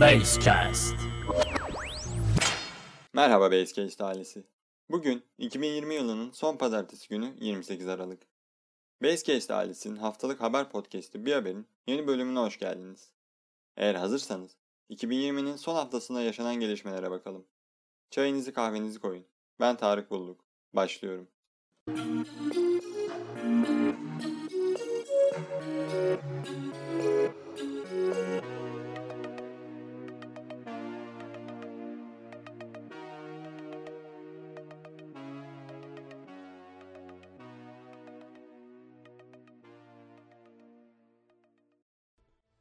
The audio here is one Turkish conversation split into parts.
Basecast. Merhaba Basecast ailesi. Bugün 2020 yılının son pazartesi günü 28 Aralık. Basecast ailesinin haftalık haber podcast'i Bir Haber'in yeni bölümüne hoş geldiniz. Eğer hazırsanız 2020'nin son haftasında yaşanan gelişmelere bakalım. Çayınızı kahvenizi koyun. Ben Tarık Bulluk. Başlıyorum.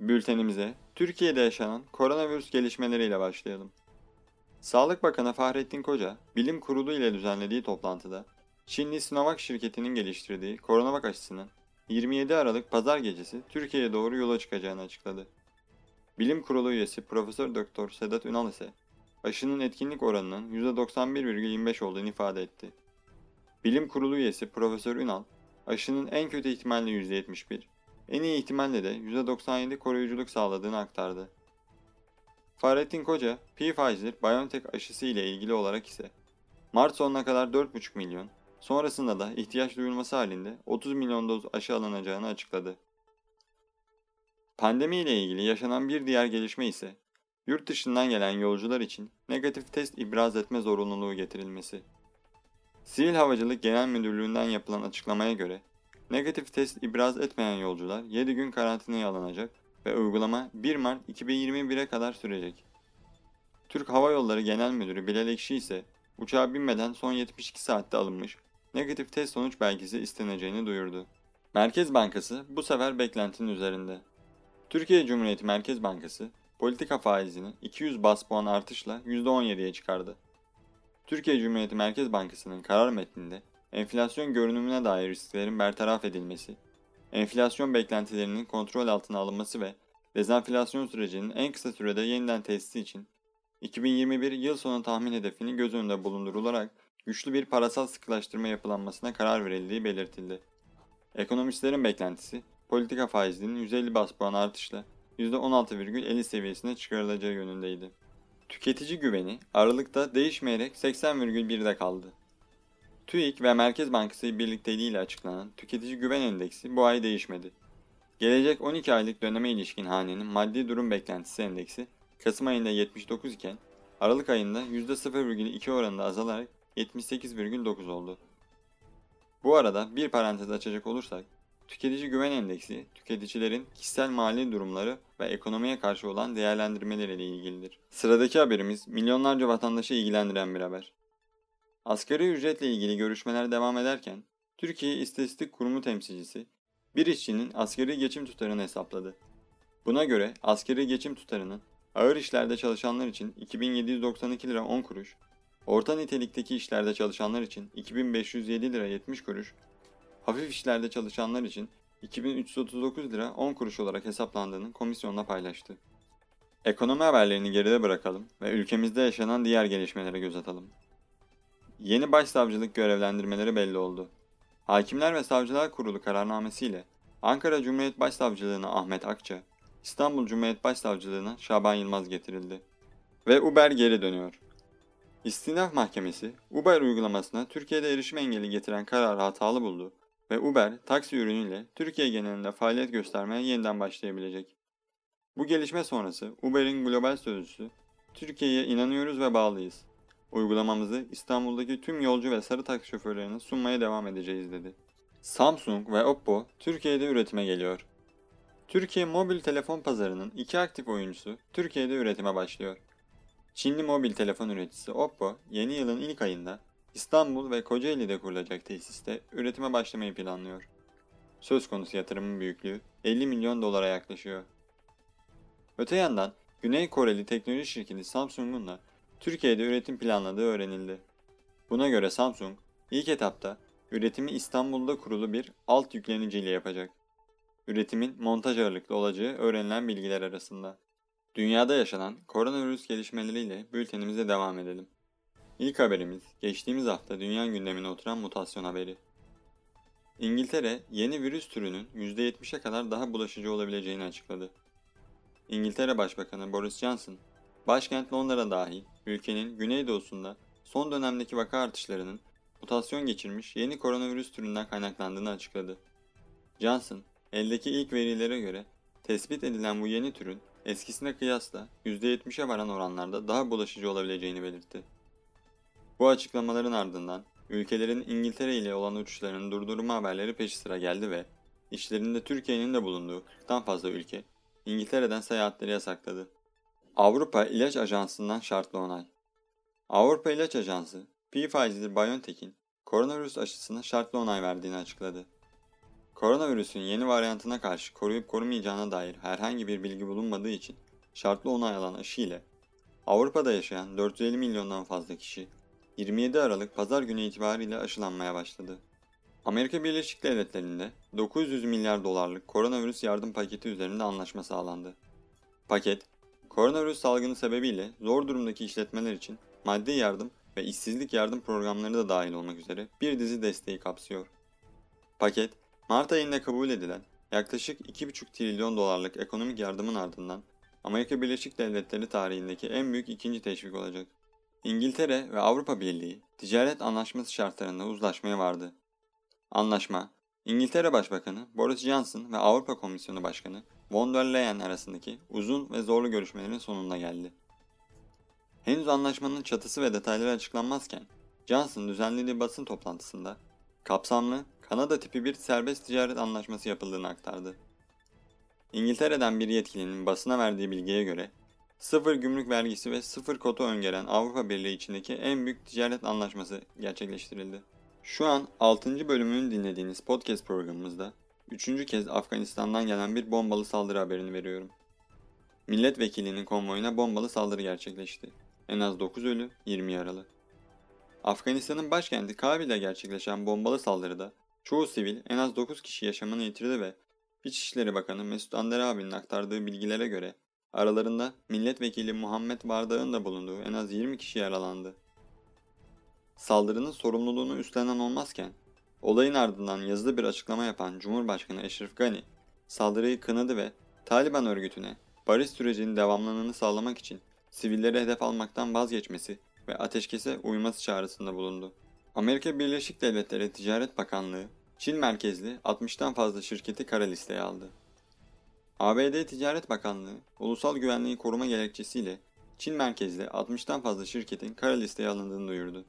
Bültenimize Türkiye'de yaşanan koronavirüs gelişmeleriyle başlayalım. Sağlık Bakanı Fahrettin Koca, Bilim Kurulu ile düzenlediği toplantıda Çinli Sinovac şirketinin geliştirdiği koronavak aşısının 27 Aralık pazar gecesi Türkiye'ye doğru yola çıkacağını açıkladı. Bilim Kurulu üyesi Profesör Doktor Sedat Ünal ise aşının etkinlik oranının %91,25 olduğunu ifade etti. Bilim Kurulu üyesi Profesör Ünal, aşının en kötü ihtimalle %71, en iyi ihtimalle de %97 koruyuculuk sağladığını aktardı. Fahrettin Koca, Pfizer-BioNTech aşısı ile ilgili olarak ise Mart sonuna kadar 4,5 milyon, sonrasında da ihtiyaç duyulması halinde 30 milyon doz aşı alınacağını açıkladı. Pandemi ile ilgili yaşanan bir diğer gelişme ise yurt dışından gelen yolcular için negatif test ibraz etme zorunluluğu getirilmesi. Sivil Havacılık Genel Müdürlüğü'nden yapılan açıklamaya göre negatif test ibraz etmeyen yolcular 7 gün karantinaya alınacak ve uygulama 1 Mart 2021'e kadar sürecek. Türk Hava Yolları Genel Müdürü Bilal Ekşi ise uçağa binmeden son 72 saatte alınmış negatif test sonuç belgesi isteneceğini duyurdu. Merkez Bankası bu sefer beklentinin üzerinde. Türkiye Cumhuriyeti Merkez Bankası politika faizini 200 bas puan artışla %17'ye çıkardı. Türkiye Cumhuriyeti Merkez Bankası'nın karar metninde enflasyon görünümüne dair risklerin bertaraf edilmesi, enflasyon beklentilerinin kontrol altına alınması ve dezenflasyon sürecinin en kısa sürede yeniden tesisi için 2021 yıl sonu tahmin hedefini göz önünde bulundurularak güçlü bir parasal sıkılaştırma yapılanmasına karar verildiği belirtildi. Ekonomistlerin beklentisi politika faizinin 150 bas puan artışla %16,50 seviyesine çıkarılacağı yönündeydi. Tüketici güveni Aralık'ta değişmeyerek 80,1'de kaldı. TÜİK ve Merkez Bankası birlikteliğiyle açıklanan Tüketici Güven Endeksi bu ay değişmedi. Gelecek 12 aylık döneme ilişkin hanenin maddi durum beklentisi endeksi Kasım ayında 79 iken Aralık ayında %0,2 oranında azalarak 78,9 oldu. Bu arada bir parantez açacak olursak, tüketici güven endeksi tüketicilerin kişisel mali durumları ve ekonomiye karşı olan değerlendirmeleriyle ilgilidir. Sıradaki haberimiz milyonlarca vatandaşı ilgilendiren bir haber. Asgari ücretle ilgili görüşmeler devam ederken, Türkiye İstatistik Kurumu temsilcisi bir işçinin asgari geçim tutarını hesapladı. Buna göre asgari geçim tutarının ağır işlerde çalışanlar için 2792 lira 10 kuruş, orta nitelikteki işlerde çalışanlar için 2507 lira 70 kuruş, hafif işlerde çalışanlar için 2339 lira 10 kuruş olarak hesaplandığını komisyonla paylaştı. Ekonomi haberlerini geride bırakalım ve ülkemizde yaşanan diğer gelişmelere göz atalım. Yeni başsavcılık görevlendirmeleri belli oldu. Hakimler ve Savcılar Kurulu kararnamesiyle Ankara Cumhuriyet Başsavcılığına Ahmet Akça, İstanbul Cumhuriyet Başsavcılığına Şaban Yılmaz getirildi. Ve Uber geri dönüyor. İstinaf Mahkemesi, Uber uygulamasına Türkiye'de erişim engeli getiren kararı hatalı buldu ve Uber, taksi ürünüyle Türkiye genelinde faaliyet göstermeye yeniden başlayabilecek. Bu gelişme sonrası Uber'in global sözcüsü, Türkiye'ye inanıyoruz ve bağlıyız. Uygulamamızı İstanbul'daki tüm yolcu ve sarı taksi şoförlerine sunmaya devam edeceğiz dedi. Samsung ve Oppo Türkiye'de üretime geliyor. Türkiye mobil telefon pazarının iki aktif oyuncusu Türkiye'de üretime başlıyor. Çinli mobil telefon üreticisi Oppo, yeni yılın ilk ayında İstanbul ve Kocaeli'de kurulacak tesiste üretime başlamayı planlıyor. Söz konusu yatırımın büyüklüğü 50 milyon dolara yaklaşıyor. Öte yandan Güney Koreli teknoloji şirketi Samsung'un da Türkiye'de üretim planladığı öğrenildi. Buna göre Samsung ilk etapta üretimi İstanbul'da kurulu bir alt yükleniciyle yapacak. Üretimin montaj ağırlıklı olacağı öğrenilen bilgiler arasında. Dünyada yaşanan koronavirüs gelişmeleriyle bültenimize devam edelim. İlk haberimiz geçtiğimiz hafta dünya gündemine oturan mutasyon haberi. İngiltere yeni virüs türünün %70'e kadar daha bulaşıcı olabileceğini açıkladı. İngiltere Başbakanı Boris Johnson, başkent Londra dahil ülkenin güneydoğusunda son dönemdeki vaka artışlarının mutasyon geçirmiş yeni koronavirüs türünden kaynaklandığını açıkladı. Johnson, eldeki ilk verilere göre tespit edilen bu yeni türün eskisine kıyasla %70'e varan oranlarda daha bulaşıcı olabileceğini belirtti. Bu açıklamaların ardından ülkelerin İngiltere ile olan uçuşlarının durdurma haberleri peşi sıra geldi ve işlerinde Türkiye'nin de bulunduğu 40'tan fazla ülke İngiltere'den seyahatleri yasakladı. Avrupa İlaç Ajansı'ndan şartlı onay. Avrupa İlaç Ajansı, Pfizer-BioNTech'in koronavirüs aşısına şartlı onay verdiğini açıkladı. Koronavirüsün yeni varyantına karşı koruyup korumayacağına dair herhangi bir bilgi bulunmadığı için şartlı onay alan aşı ile Avrupa'da yaşayan 450 milyondan fazla kişi 27 Aralık pazar günü itibariyle aşılanmaya başladı. Amerika Birleşik Devletleri'nde 900 milyar dolarlık koronavirüs yardım paketi üzerinde anlaşma sağlandı. Paket, koronavirüs salgını sebebiyle zor durumdaki işletmeler için maddi yardım ve işsizlik yardım programları da dahil olmak üzere bir dizi desteği kapsıyor. Paket, Mart ayında kabul edilen yaklaşık 2,5 trilyon dolarlık ekonomik yardımın ardından Amerika Birleşik Devletleri tarihindeki en büyük ikinci teşvik olacak. İngiltere ve Avrupa Birliği ticaret anlaşması şartlarında uzlaşmaya vardı. Anlaşma, İngiltere Başbakanı Boris Johnson ve Avrupa Komisyonu Başkanı von der Leyen arasındaki uzun ve zorlu görüşmelerin sonuna geldi. Henüz anlaşmanın çatısı ve detayları açıklanmazken Johnson düzenlediği basın toplantısında kapsamlı Kanada tipi bir serbest ticaret anlaşması yapıldığını aktardı. İngiltere'den bir yetkilinin basına verdiği bilgiye göre sıfır gümrük vergisi ve sıfır kota öngören Avrupa Birliği içindeki en büyük ticaret anlaşması gerçekleştirildi. Şu an 6. bölümünü dinlediğiniz podcast programımızda 3. kez Afganistan'dan gelen bir bombalı saldırı haberini veriyorum. Milletvekilinin konvoyuna bombalı saldırı gerçekleşti. En az 9 ölü, 20 yaralı. Afganistan'ın başkenti Kabil'de gerçekleşen bombalı saldırıda çoğu sivil en az 9 kişi yaşamını yitirdi ve İçişleri Bakanı Mesut Ander abinin aktardığı bilgilere göre aralarında milletvekili Muhammed Bardağ'ın da bulunduğu en az 20 kişi yaralandı. Saldırının sorumluluğunu üstlenen olmazken, olayın ardından yazılı bir açıklama yapan Cumhurbaşkanı Eşref Gani, saldırıyı kınadı ve Taliban örgütüne barış sürecinin devamlılığını sağlamak için sivilleri hedef almaktan vazgeçmesi ve ateşkese uyması çağrısında bulundu. Amerika Birleşik Devletleri Ticaret Bakanlığı, Çin merkezli 60'tan fazla şirketi kara listeye aldı. ABD Ticaret Bakanlığı, ulusal güvenliği koruma gerekçesiyle Çin merkezli 60'tan fazla şirketin kara listeye alındığını duyurdu.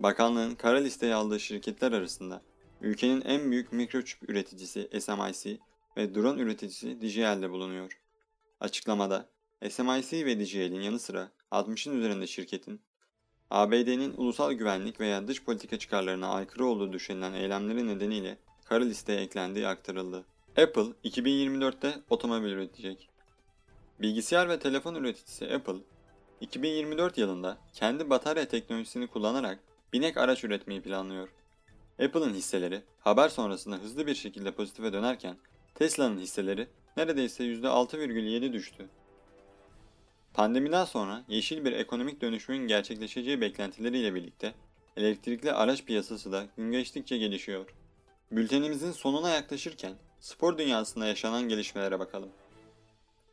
Bakanlığın kara listeye aldığı şirketler arasında ülkenin en büyük mikroçip üreticisi SMIC ve drone üreticisi DJI de bulunuyor. Açıklamada SMIC ve DJI'nin yanı sıra 60'ın üzerinde şirketin ABD'nin ulusal güvenlik veya dış politika çıkarlarına aykırı olduğu düşünülen eylemleri nedeniyle kara listeye eklendiği aktarıldı. Apple 2024'te otomobil üretecek. Bilgisayar ve telefon üreticisi Apple, 2024 yılında kendi batarya teknolojisini kullanarak binek araç üretmeyi planlıyor. Apple'ın hisseleri haber sonrasında hızlı bir şekilde pozitife dönerken Tesla'nın hisseleri neredeyse %6,7 düştü. Pandemiden sonra yeşil bir ekonomik dönüşümün gerçekleşeceği beklentileriyle birlikte elektrikli araç piyasası da gün geçtikçe gelişiyor. Bültenimizin sonuna yaklaşırken spor dünyasında yaşanan gelişmelere bakalım.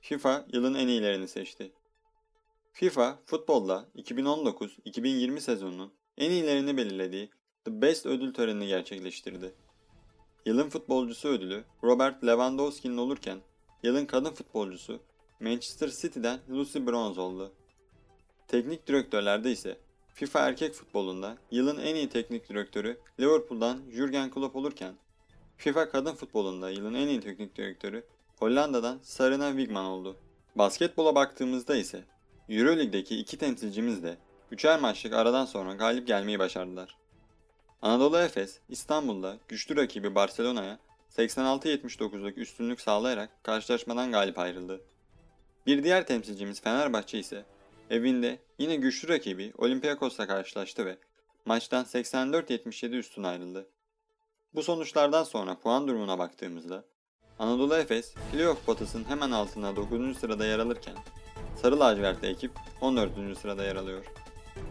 FIFA yılın en iyilerini seçti. FIFA futbolda 2019-2020 sezonunun en iyilerini belirlediği The Best ödül törenini gerçekleştirdi. Yılın futbolcusu ödülü Robert Lewandowski'nin olurken yılın kadın futbolcusu Manchester City'den Lucy Bronze oldu. Teknik direktörlerde ise FIFA erkek futbolunda yılın en iyi teknik direktörü Liverpool'dan Jurgen Klopp olurken FIFA kadın futbolunda yılın en iyi teknik direktörü Hollanda'dan Sarina Wigman oldu. Basketbola baktığımızda ise Euroleague'deki iki temsilcimiz de üçer maçlık aradan sonra galip gelmeyi başardılar. Anadolu Efes İstanbul'da güçlü rakibi Barcelona'ya 86-79'luk üstünlük sağlayarak karşılaşmadan galip ayrıldı. Bir diğer temsilcimiz Fenerbahçe ise evinde yine güçlü rakibi Olympiakos'la karşılaştı ve maçtan 84-77 üstün ayrıldı. Bu sonuçlardan sonra puan durumuna baktığımızda Anadolu Efes playoff potasının hemen altında 9. sırada yer alırken Sarı lacivertli ekip 14. sırada yer alıyor.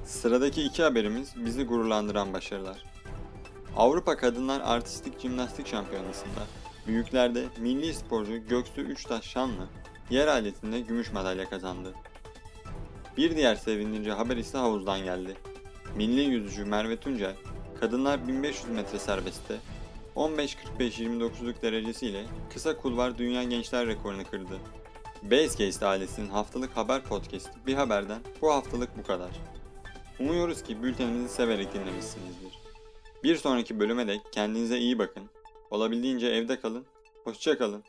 Sıradaki iki haberimiz bizi gururlandıran başarılar. Avrupa Kadınlar Artistik Jimnastik Şampiyonası'nda büyüklerde milli sporcu Göksu Üçtaş Şanlı Yer aletinde gümüş madalya kazandı. Bir diğer sevindirici haber ise havuzdan geldi. Milli yüzücü Merve Tuncel, kadınlar 1500 metre serbestte 15.45-29'luk derecesiyle kısa kulvar dünya gençler rekorunu kırdı. Basecase ailesinin haftalık haber podcast'i bir haberden bu haftalık bu kadar. Umuyoruz ki bültenimizi severek dinlemişsinizdir. Bir sonraki bölüme dek kendinize iyi bakın. Olabildiğince evde kalın. Hoşça kalın.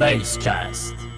Basecast.